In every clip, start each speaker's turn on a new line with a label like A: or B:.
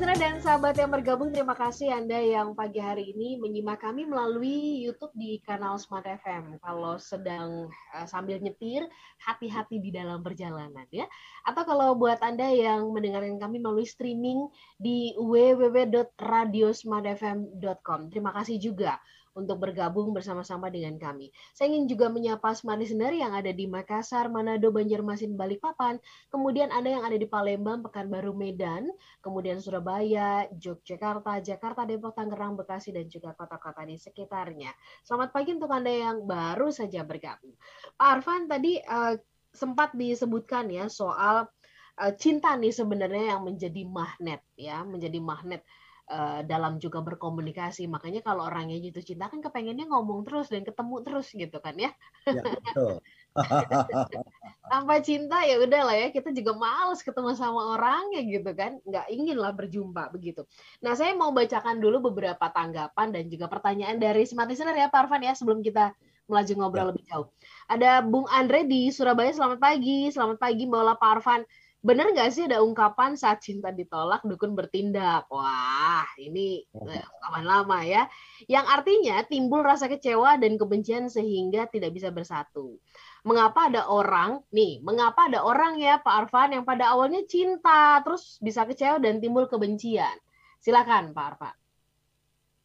A: listener dan sahabat yang bergabung, terima kasih Anda yang pagi hari ini menyimak kami melalui YouTube di kanal Smart FM. Kalau sedang uh, sambil nyetir, hati-hati di dalam perjalanan ya. Atau kalau buat Anda yang mendengarkan kami melalui streaming di www.radiosmartfm.com. Terima kasih juga untuk bergabung bersama-sama dengan kami. Saya ingin juga menyapa smart listener yang ada di Makassar, Manado, Banjarmasin, Balikpapan, kemudian Anda yang ada di Palembang, Pekanbaru, Medan, kemudian Surabaya, Yogyakarta, Jakarta, Depok, Tangerang, Bekasi, dan juga kota-kota di sekitarnya. Selamat pagi untuk Anda yang baru saja bergabung. Pak Arfan tadi uh, sempat disebutkan ya soal uh, cinta nih sebenarnya yang menjadi magnet ya, menjadi magnet uh, dalam juga berkomunikasi. Makanya kalau orangnya jatuh cinta kan kepengennya ngomong terus dan ketemu terus gitu kan ya. ya betul. Tanpa cinta ya udah lah ya kita juga males ketemu sama orang ya gitu kan nggak ingin lah berjumpa begitu. Nah saya mau bacakan dulu beberapa tanggapan dan juga pertanyaan dari smart listener ya Pak Arfan ya sebelum kita melaju ngobrol ya. lebih jauh. Ada Bung Andre di Surabaya selamat pagi selamat pagi Mbak Pak Arfan. Bener nggak sih ada ungkapan saat cinta ditolak, dukun bertindak? Wah, ini eh, ungkapan lama ya. Yang artinya timbul rasa kecewa dan kebencian sehingga tidak bisa bersatu. Mengapa ada orang, nih, mengapa ada orang ya Pak Arfan yang pada awalnya cinta, terus bisa kecewa dan timbul kebencian? Silakan Pak Arfan.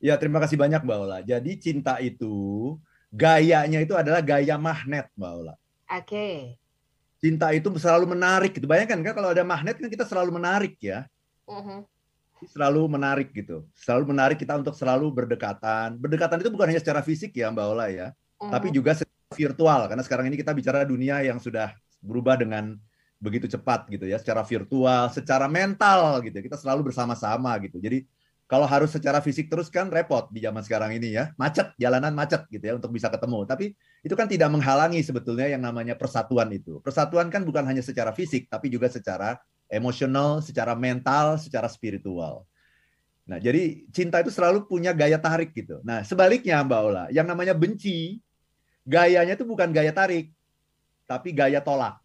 B: Ya, terima kasih banyak Mbak Ola. Jadi cinta itu, gayanya itu adalah gaya magnet Mbak Ola.
A: Oke. Okay
B: cinta itu selalu menarik gitu. Bayangkan kan kalau ada magnet kan kita selalu menarik ya. Uh-huh. Selalu menarik gitu. Selalu menarik kita untuk selalu berdekatan. Berdekatan itu bukan hanya secara fisik ya Mbak Ola ya, uh-huh. tapi juga secara virtual karena sekarang ini kita bicara dunia yang sudah berubah dengan begitu cepat gitu ya, secara virtual, secara mental gitu. Kita selalu bersama-sama gitu. Jadi kalau harus secara fisik terus kan repot di zaman sekarang ini ya macet jalanan macet gitu ya untuk bisa ketemu tapi itu kan tidak menghalangi sebetulnya yang namanya persatuan itu. Persatuan kan bukan hanya secara fisik tapi juga secara emosional secara mental secara spiritual. Nah jadi cinta itu selalu punya gaya tarik gitu. Nah sebaliknya mbak Ola yang namanya benci gayanya itu bukan gaya tarik tapi gaya tolak.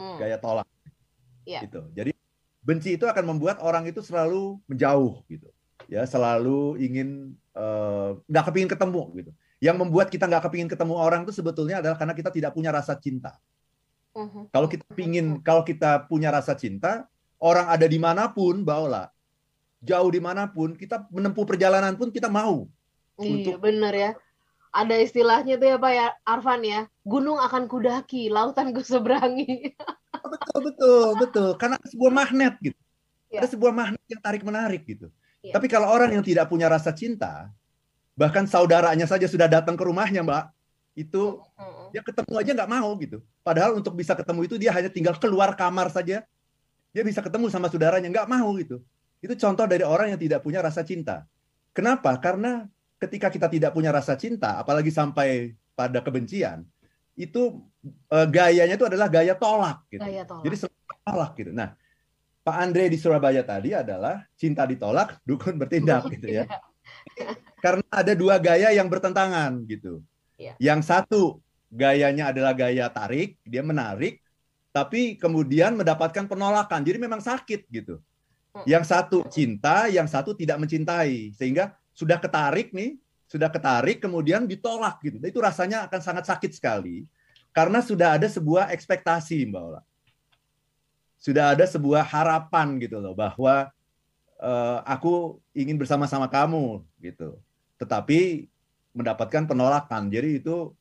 B: Hmm. gaya tolak. Yeah. gitu. Jadi benci itu akan membuat orang itu selalu menjauh gitu. Ya selalu ingin eh, nggak uh, kepingin ketemu gitu. Yang membuat kita nggak kepingin ketemu orang itu sebetulnya adalah karena kita tidak punya rasa cinta. Uh-huh. Kalau kita pingin, kalau kita punya rasa cinta, orang ada di mana pun, baola, jauh di mana pun, kita menempuh perjalanan pun kita mau.
A: Iya, untuk... bener ya. Ada istilahnya tuh ya Pak ya, Arfan ya, gunung akan kudaki, lautan gue seberangi.
B: betul, betul, betul. Karena sebuah magnet gitu. Ya. Ada sebuah magnet yang tarik menarik gitu. Iya. Tapi kalau orang yang tidak punya rasa cinta, bahkan saudaranya saja sudah datang ke rumahnya, Mbak, itu dia ketemu aja nggak mau gitu. Padahal untuk bisa ketemu itu dia hanya tinggal keluar kamar saja, dia bisa ketemu sama saudaranya nggak mau gitu. Itu contoh dari orang yang tidak punya rasa cinta. Kenapa? Karena ketika kita tidak punya rasa cinta, apalagi sampai pada kebencian, itu e, gayanya itu adalah gaya tolak gitu. Gaya tolak. Jadi tolak gitu. Nah, Pak Andre di Surabaya tadi adalah cinta ditolak, dukun bertindak gitu ya. Karena ada dua gaya yang bertentangan gitu. Ya. Yang satu gayanya adalah gaya tarik, dia menarik, tapi kemudian mendapatkan penolakan. Jadi memang sakit gitu. Hmm. Yang satu cinta, yang satu tidak mencintai. Sehingga sudah ketarik nih, sudah ketarik kemudian ditolak gitu. Itu rasanya akan sangat sakit sekali karena sudah ada sebuah ekspektasi Mbak Ola sudah ada sebuah harapan gitu loh bahwa uh, aku ingin bersama-sama kamu gitu. Tetapi mendapatkan penolakan. Jadi itu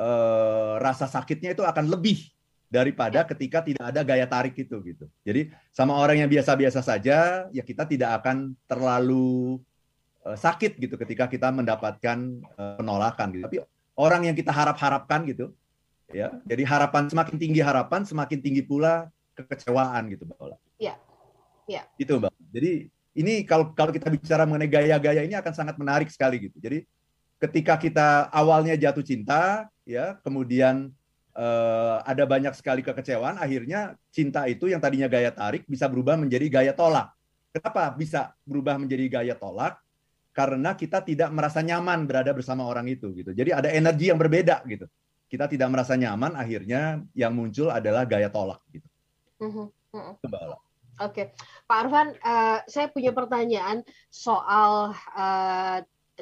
B: uh, rasa sakitnya itu akan lebih daripada ketika tidak ada gaya tarik itu gitu. Jadi sama orang yang biasa-biasa saja ya kita tidak akan terlalu uh, sakit gitu ketika kita mendapatkan uh, penolakan gitu. Tapi orang yang kita harap-harapkan gitu ya. Jadi harapan semakin tinggi harapan semakin tinggi pula kekecewaan gitu Mbak Ola.
A: Iya. Iya.
B: Itu Mbak. Jadi ini kalau kalau kita bicara mengenai gaya-gaya ini akan sangat menarik sekali gitu. Jadi ketika kita awalnya jatuh cinta ya, kemudian uh, ada banyak sekali kekecewaan, akhirnya cinta itu yang tadinya gaya tarik bisa berubah menjadi gaya tolak. Kenapa bisa berubah menjadi gaya tolak? Karena kita tidak merasa nyaman berada bersama orang itu gitu. Jadi ada energi yang berbeda gitu. Kita tidak merasa nyaman, akhirnya yang muncul adalah gaya tolak gitu.
A: Mm-hmm. Mm-hmm. Oke, Pak Arfan, uh, saya punya pertanyaan soal uh,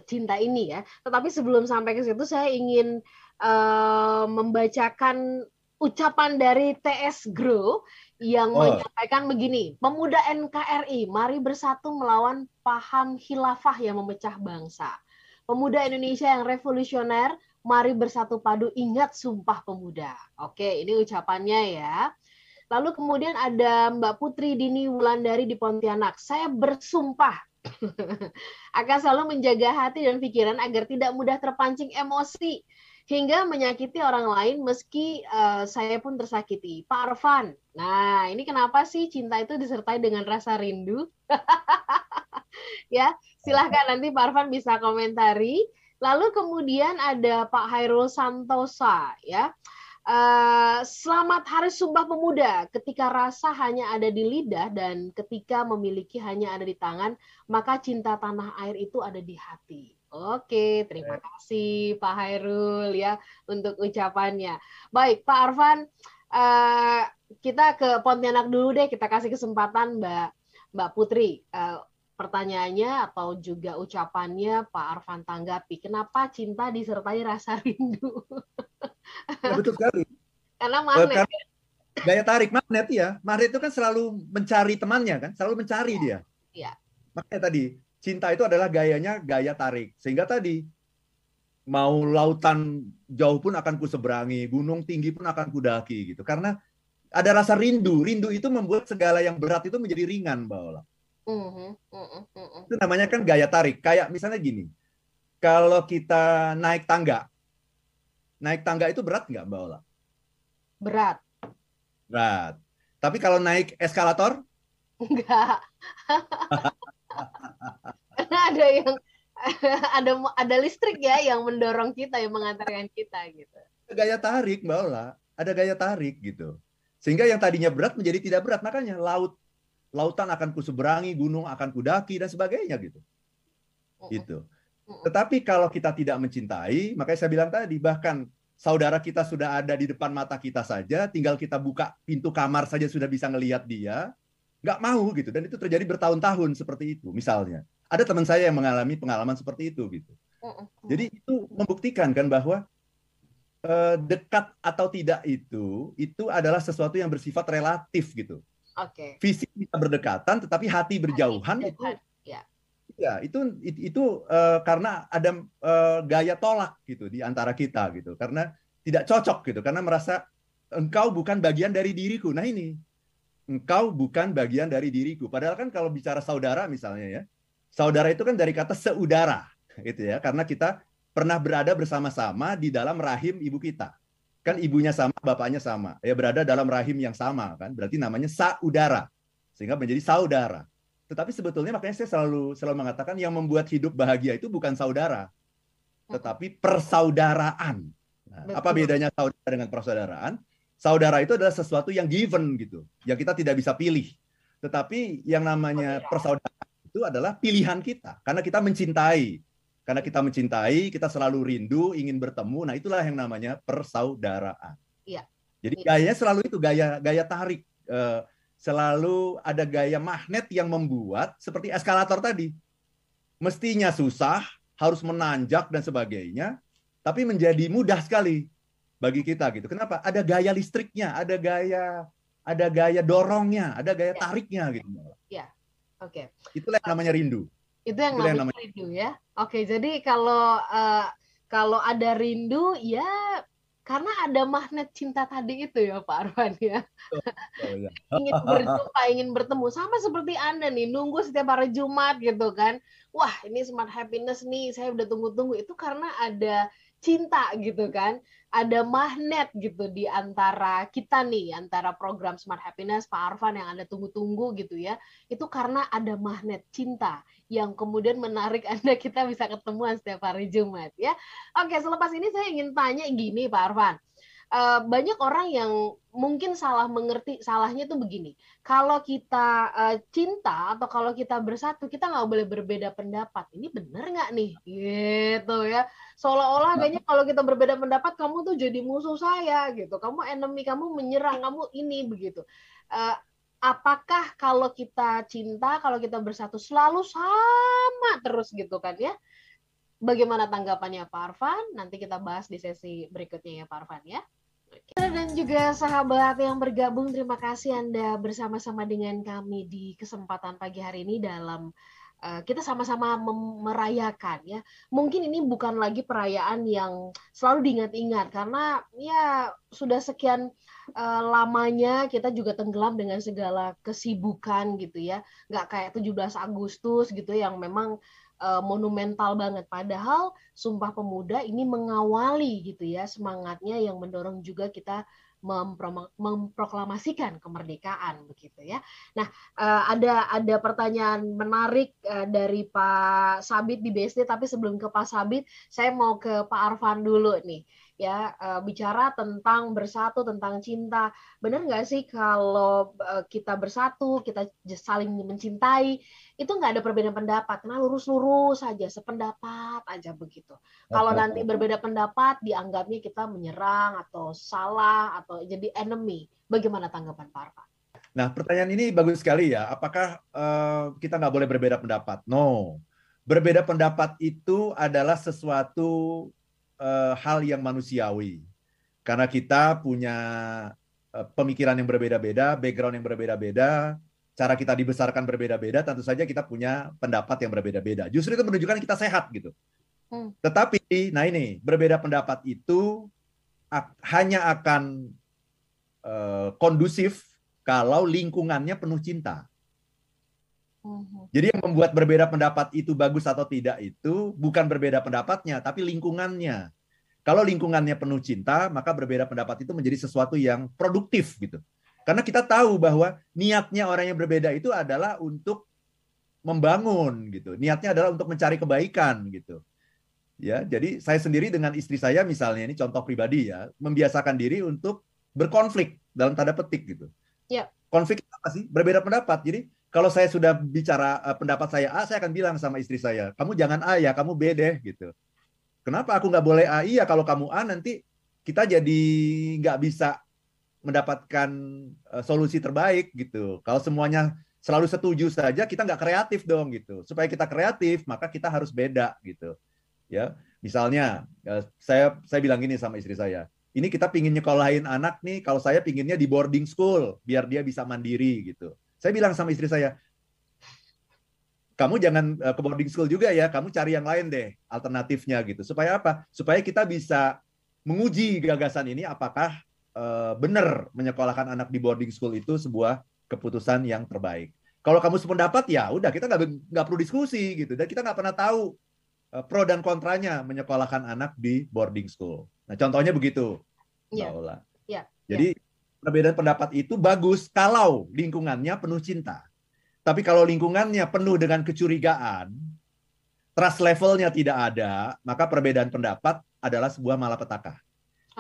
A: cinta ini ya. Tetapi sebelum sampai ke situ, saya ingin uh, membacakan ucapan dari TS Grow yang oh. menyampaikan begini, pemuda NKRI, mari bersatu melawan paham khilafah yang memecah bangsa. Pemuda Indonesia yang revolusioner, mari bersatu padu ingat sumpah pemuda. Oke, ini ucapannya ya. Lalu kemudian ada Mbak Putri Dini Wulandari di Pontianak. Saya bersumpah akan selalu menjaga hati dan pikiran agar tidak mudah terpancing emosi hingga menyakiti orang lain meski uh, saya pun tersakiti. Pak Arfan, nah ini kenapa sih cinta itu disertai dengan rasa rindu? ya, silahkan nanti Pak Arfan bisa komentari. Lalu kemudian ada Pak Hairul Santosa, ya. Uh, selamat Hari Sumpah Pemuda. Ketika rasa hanya ada di lidah dan ketika memiliki hanya ada di tangan, maka cinta tanah air itu ada di hati. Oke, terima kasih Pak Hairul ya untuk ucapannya. Baik, Pak Arfan, uh, kita ke Pontianak dulu deh. Kita kasih kesempatan Mbak Mbak Putri. Uh, pertanyaannya atau juga ucapannya Pak Arfan tanggapi. Kenapa cinta disertai rasa rindu?
B: ya, betul sekali.
A: Karena magnet.
B: Uh, gaya tarik magnet ya. Magnet itu kan selalu mencari temannya kan, selalu mencari ya. dia. Iya. Makanya tadi cinta itu adalah gayanya gaya tarik. Sehingga tadi mau lautan jauh pun akan ku seberangi, gunung tinggi pun akan ku daki gitu. Karena ada rasa rindu. Rindu itu membuat segala yang berat itu menjadi ringan, Mbak Ola. Mm-hmm, mm-hmm, mm-hmm. Itu namanya kan gaya tarik. Kayak misalnya gini, kalau kita naik tangga, naik tangga itu berat nggak, Mbak Ola?
A: Berat.
B: Berat. Tapi kalau naik eskalator?
A: Enggak. Karena ada yang ada ada listrik ya yang mendorong kita yang mengantarkan kita gitu.
B: Gaya tarik Mbak Ola, ada gaya tarik gitu. Sehingga yang tadinya berat menjadi tidak berat. Makanya laut lautan akan kuseberangi, gunung akan kudaki dan sebagainya gitu. Gitu. Tetapi kalau kita tidak mencintai, makanya saya bilang tadi bahkan saudara kita sudah ada di depan mata kita saja, tinggal kita buka pintu kamar saja sudah bisa ngelihat dia, nggak mau gitu. Dan itu terjadi bertahun-tahun seperti itu misalnya. Ada teman saya yang mengalami pengalaman seperti itu gitu. Jadi itu membuktikan kan bahwa eh, dekat atau tidak itu itu adalah sesuatu yang bersifat relatif gitu.
A: Okay.
B: fisik bisa berdekatan tetapi hati berjauhan hati itu ya. Ya itu itu, uh, karena ada uh, gaya tolak gitu di antara kita gitu. Karena tidak cocok gitu. Karena merasa engkau bukan bagian dari diriku. Nah ini. Engkau bukan bagian dari diriku. Padahal kan kalau bicara saudara misalnya ya, saudara itu kan dari kata seudara, gitu ya, karena kita pernah berada bersama-sama di dalam rahim ibu kita. Kan ibunya sama, bapaknya sama, ya berada dalam rahim yang sama kan, berarti namanya saudara, sehingga menjadi saudara. Tetapi sebetulnya makanya saya selalu selalu mengatakan yang membuat hidup bahagia itu bukan saudara, tetapi persaudaraan. Nah, apa bedanya saudara dengan persaudaraan? saudara itu adalah sesuatu yang given gitu, yang kita tidak bisa pilih. Tetapi yang namanya persaudaraan itu adalah pilihan kita, karena kita mencintai. Karena kita mencintai, kita selalu rindu, ingin bertemu. Nah itulah yang namanya persaudaraan.
A: Iya.
B: Jadi gayanya selalu itu gaya gaya tarik. Uh, selalu ada gaya magnet yang membuat seperti eskalator tadi. Mestinya susah, harus menanjak dan sebagainya, tapi menjadi mudah sekali bagi kita gitu. Kenapa? Ada gaya listriknya, ada gaya ada gaya dorongnya, ada gaya ya. tariknya gitu.
A: Ya. Oke.
B: Okay. Itulah yang namanya rindu.
A: Itu yang, Itulah namanya, yang namanya rindu ya. Oke, jadi kalau uh, kalau ada rindu ya karena ada magnet cinta tadi itu ya Pak Arwan ya. Oh, oh, ya. ingin berjumpa, ingin bertemu sama seperti Anda nih nunggu setiap hari Jumat gitu kan. Wah, ini smart happiness nih, saya udah tunggu-tunggu. Itu karena ada cinta gitu kan. Ada magnet gitu di antara kita nih antara program Smart Happiness Pak Arfan yang Anda tunggu-tunggu gitu ya. Itu karena ada magnet cinta yang kemudian menarik Anda kita bisa ketemuan setiap hari Jumat ya. Oke selepas ini saya ingin tanya gini Pak Arfan uh, banyak orang yang mungkin salah mengerti salahnya tuh begini kalau kita uh, cinta atau kalau kita bersatu kita nggak boleh berbeda pendapat ini benar nggak nih gitu ya seolah-olah nah. kayaknya kalau kita berbeda pendapat kamu tuh jadi musuh saya gitu kamu enemy kamu menyerang kamu ini begitu uh, apakah kalau kita cinta, kalau kita bersatu selalu sama terus gitu kan ya? Bagaimana tanggapannya Pak Arfan? Nanti kita bahas di sesi berikutnya ya Pak Arfan ya. Dan juga sahabat yang bergabung, terima kasih Anda bersama-sama dengan kami di kesempatan pagi hari ini dalam uh, kita sama-sama merayakan ya. Mungkin ini bukan lagi perayaan yang selalu diingat-ingat karena ya sudah sekian uh, lamanya kita juga tenggelam dengan segala kesibukan gitu ya. Nggak kayak 17 Agustus gitu yang memang uh, monumental banget. Padahal Sumpah Pemuda ini mengawali gitu ya semangatnya yang mendorong juga kita memproklamasikan kemerdekaan begitu ya. Nah, uh, ada ada pertanyaan menarik uh, dari Pak Sabit di BSD tapi sebelum ke Pak Sabit, saya mau ke Pak Arfan dulu nih ya uh, bicara tentang bersatu tentang cinta. Benar nggak sih kalau uh, kita bersatu kita saling mencintai itu nggak ada perbedaan pendapat. Karena lurus-lurus saja sependapat aja begitu. Kalau nanti berbeda pendapat dianggapnya kita menyerang atau salah atau jadi enemy. Bagaimana tanggapan Pak Arfa?
B: Nah pertanyaan ini bagus sekali ya. Apakah uh, kita nggak boleh berbeda pendapat? No. Berbeda pendapat itu adalah sesuatu uh, hal yang manusiawi. Karena kita punya uh, pemikiran yang berbeda-beda, background yang berbeda-beda, cara kita dibesarkan berbeda-beda, tentu saja kita punya pendapat yang berbeda-beda. Justru itu menunjukkan kita sehat gitu. Hmm. Tetapi, nah ini berbeda pendapat itu ak hanya akan uh, kondusif kalau lingkungannya penuh cinta. Mhm. Jadi yang membuat berbeda pendapat itu bagus atau tidak itu bukan berbeda pendapatnya, tapi lingkungannya. Kalau lingkungannya penuh cinta, maka berbeda pendapat itu menjadi sesuatu yang produktif gitu. Karena kita tahu bahwa niatnya orang yang berbeda itu adalah untuk membangun gitu. Niatnya adalah untuk mencari kebaikan gitu. Ya, jadi saya sendiri dengan istri saya misalnya ini contoh pribadi ya, membiasakan diri untuk berkonflik dalam tanda petik gitu. Ya. Konflik apa sih? Berbeda pendapat. Jadi kalau saya sudah bicara uh, pendapat saya A, saya akan bilang sama istri saya, kamu jangan A ya, kamu B deh gitu. Kenapa aku nggak boleh A? Iya, kalau kamu A nanti kita jadi nggak bisa mendapatkan uh, solusi terbaik gitu. Kalau semuanya selalu setuju saja, kita nggak kreatif dong gitu. Supaya kita kreatif, maka kita harus beda gitu. Ya, misalnya uh, saya saya bilang gini sama istri saya, ini kita pingin nyekolahin anak nih, kalau saya pinginnya di boarding school biar dia bisa mandiri gitu saya bilang sama istri saya, kamu jangan uh, ke boarding school juga ya, kamu cari yang lain deh alternatifnya gitu. Supaya apa? Supaya kita bisa menguji gagasan ini apakah uh, benar menyekolahkan anak di boarding school itu sebuah keputusan yang terbaik. Kalau kamu sependapat ya udah kita nggak nggak perlu diskusi gitu dan kita nggak pernah tahu uh, pro dan kontranya menyekolahkan anak di boarding school. Nah contohnya begitu, Mbak yeah. Ola. Yeah. Jadi yeah perbedaan pendapat itu bagus kalau lingkungannya penuh cinta. Tapi kalau lingkungannya penuh dengan kecurigaan, trust levelnya tidak ada, maka perbedaan pendapat adalah sebuah malapetaka.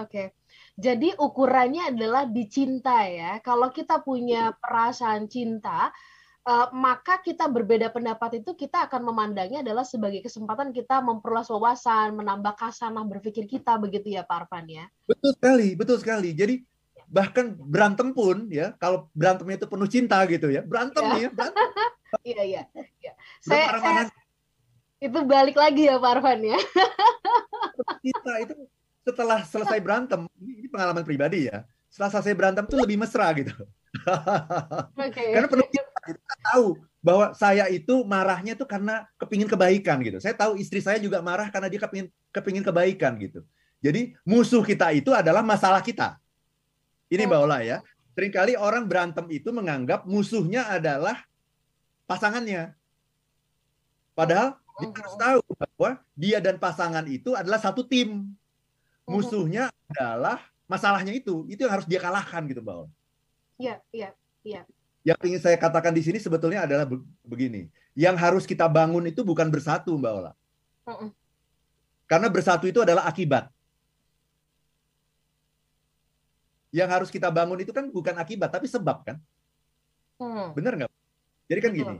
A: Oke. Jadi ukurannya adalah dicinta ya. Kalau kita punya perasaan cinta, uh, maka kita berbeda pendapat itu kita akan memandangnya adalah sebagai kesempatan kita memperluas wawasan, menambah kasanah berpikir kita begitu ya Pak Arfan ya.
B: Betul sekali, betul sekali. Jadi bahkan berantem pun ya kalau berantemnya itu penuh cinta gitu ya berantem ya, ya berantem.
A: iya iya ya. saya, saya itu balik lagi ya Pak Arfan ya
B: kita itu setelah selesai berantem ini pengalaman pribadi ya setelah selesai berantem tuh lebih mesra gitu okay. karena penuh cinta gitu. kita tahu bahwa saya itu marahnya tuh karena kepingin kebaikan gitu saya tahu istri saya juga marah karena dia kepingin kepingin kebaikan gitu jadi musuh kita itu adalah masalah kita ini Mbak Ola ya. Seringkali orang berantem itu menganggap musuhnya adalah pasangannya. Padahal dia harus tahu bahwa dia dan pasangan itu adalah satu tim. Musuhnya adalah masalahnya itu. Itu yang harus dia kalahkan gitu Mbak Ola.
A: Iya, iya, iya.
B: Yang ingin saya katakan di sini sebetulnya adalah begini. Yang harus kita bangun itu bukan bersatu Mbak Ola. Karena bersatu itu adalah akibat. Yang harus kita bangun itu kan bukan akibat tapi sebab kan. Hmm. benar nggak? Jadi kan gini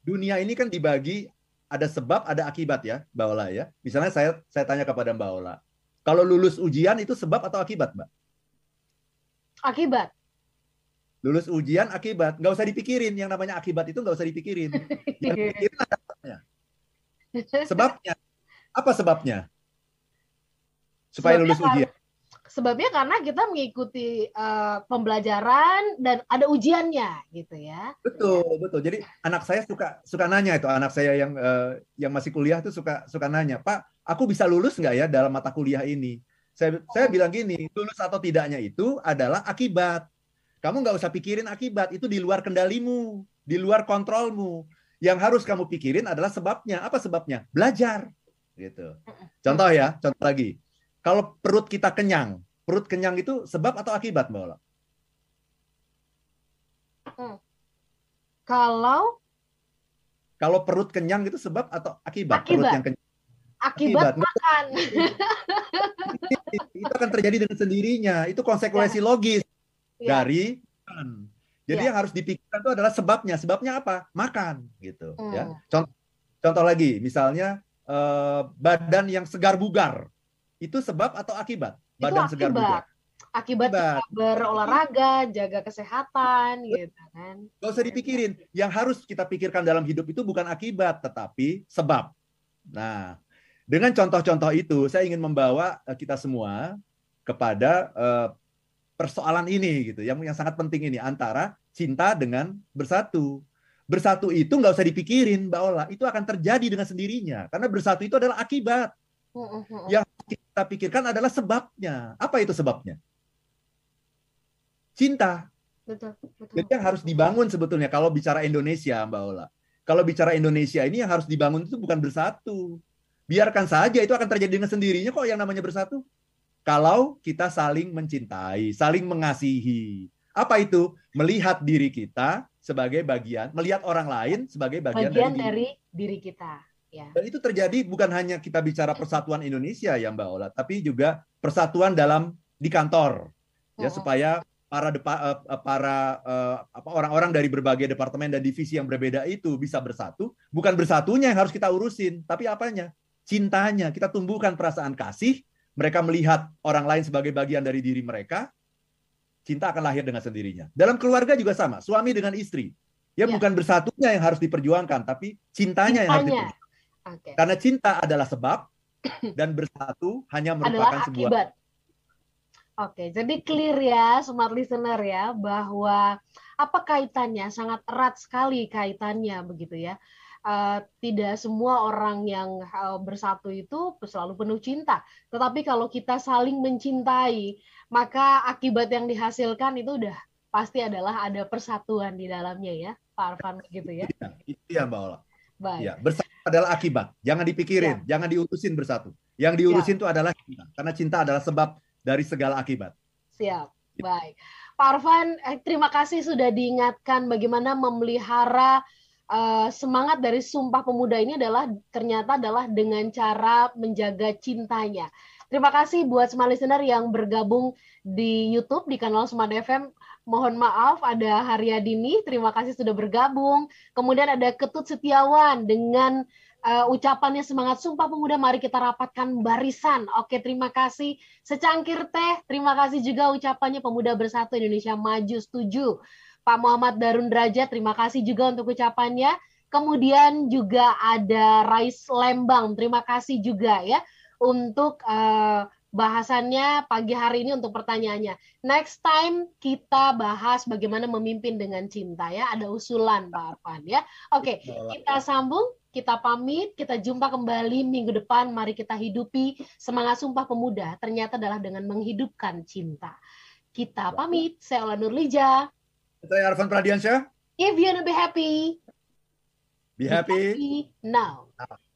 B: dunia ini kan dibagi ada sebab ada akibat ya Mbak Ola ya. Misalnya saya saya tanya kepada Mbak Ola kalau lulus ujian itu sebab atau akibat Mbak?
A: Akibat.
B: Lulus ujian akibat nggak usah dipikirin yang namanya akibat itu nggak usah dipikirin. Yang dipikirin sebabnya. Apa sebabnya? Supaya sebabnya lulus ujian
A: sebabnya karena kita mengikuti uh, pembelajaran dan ada ujiannya gitu ya
B: betul betul jadi anak saya suka suka nanya itu anak saya yang uh, yang masih kuliah tuh suka suka nanya pak aku bisa lulus nggak ya dalam mata kuliah ini saya saya oh. bilang gini lulus atau tidaknya itu adalah akibat kamu nggak usah pikirin akibat, itu di luar kendalimu, di luar kontrolmu. Yang harus kamu pikirin adalah sebabnya. Apa sebabnya? Belajar. Gitu. Contoh ya, contoh lagi. Kalau perut kita kenyang, perut kenyang itu sebab atau akibat, Mbak Ola?
A: Hmm. Kalau
B: kalau perut kenyang itu sebab atau akibat?
A: akibat.
B: Perut
A: yang kenyang. Akibat, akibat. makan.
B: itu akan terjadi dengan sendirinya. Itu konsekuensi ya. logis yeah. dari makan. Jadi yeah. yang harus dipikirkan itu adalah sebabnya. Sebabnya apa? Makan gitu mm. ya. Contoh contoh lagi misalnya eh, badan yang segar bugar. Itu sebab atau akibat? Badan
A: itu segar bugar. Akibat, akibat. berolahraga, jaga kesehatan gitu kan.
B: Gak usah dipikirin. Yang harus kita pikirkan dalam hidup itu bukan akibat tetapi sebab. Nah, dengan contoh-contoh itu saya ingin membawa eh, kita semua kepada uh, persoalan ini gitu yang yang sangat penting ini antara cinta dengan bersatu bersatu itu nggak usah dipikirin mbak Ola itu akan terjadi dengan sendirinya karena bersatu itu adalah akibat yang kita pikirkan adalah sebabnya apa itu sebabnya cinta betul, betul. jadi yang harus dibangun sebetulnya kalau bicara Indonesia mbak Ola kalau bicara Indonesia ini yang harus dibangun itu bukan bersatu biarkan saja itu akan terjadi dengan sendirinya kok yang namanya bersatu kalau kita saling mencintai, saling mengasihi. Apa itu? Melihat diri kita sebagai bagian, melihat orang lain sebagai bagian,
A: bagian dari, dari diri, kita.
B: Ya. Dan itu terjadi bukan hanya kita bicara persatuan Indonesia ya Mbak Ola, tapi juga persatuan dalam di kantor. Ya supaya para depa, eh, eh, para uh, apa orang-orang dari berbagai departemen dan divisi yang berbeda itu bisa bersatu, bukan bersatunya yang harus kita urusin, tapi apanya? Cintanya. Kita tumbuhkan perasaan kasih mereka melihat orang lain sebagai bagian dari diri mereka, cinta akan lahir dengan sendirinya. Dalam keluarga juga sama, suami dengan istri. Ya, ya. bukan bersatunya yang harus diperjuangkan, tapi cintanya, cintanya. yang harus diperjuangkan. Okay. Karena cinta adalah sebab dan bersatu hanya merupakan sebuah akibat.
A: Oke, jadi clear ya smart listener ya bahwa apa kaitannya sangat erat sekali kaitannya begitu ya uh, tidak semua orang yang uh, bersatu itu selalu penuh cinta. Tetapi kalau kita saling mencintai, maka akibat yang dihasilkan itu udah pasti adalah ada persatuan di dalamnya ya, Pak Arfan gitu ya.
B: Iya, itu ya Mbak Ola. Baik. Ya, bersatu adalah akibat. Jangan dipikirin, ya. jangan diurusin bersatu. Yang diurusin itu ya. adalah cinta, karena cinta adalah sebab dari segala akibat.
A: Siap. Ya. Baik. Pak Arfan, eh, terima kasih sudah diingatkan bagaimana memelihara uh, semangat dari Sumpah Pemuda ini adalah ternyata adalah dengan cara menjaga cintanya. Terima kasih buat semua listener yang bergabung di YouTube di kanal Smart FM. Mohon maaf ada Haryadini, terima kasih sudah bergabung. Kemudian ada Ketut Setiawan dengan uh, ucapannya semangat Sumpah Pemuda, mari kita rapatkan barisan. Oke, terima kasih. Secangkir teh, terima kasih juga ucapannya Pemuda Bersatu Indonesia Maju, setuju. Pak Muhammad Darun Derajat, terima kasih juga untuk ucapannya. Kemudian juga ada Rais Lembang, terima kasih juga ya untuk uh, bahasannya pagi hari ini untuk pertanyaannya. Next time kita bahas bagaimana memimpin dengan cinta ya. Ada usulan Pak Arfan ya. Oke, kita sambung, kita pamit, kita jumpa kembali minggu depan. Mari kita hidupi semangat Sumpah Pemuda. Ternyata adalah dengan menghidupkan cinta. Kita pamit. Saya Ola Nurlija.
B: Saya Arfan Pradiansyah.
A: If you wanna be happy,
B: be happy, be
A: happy now. now.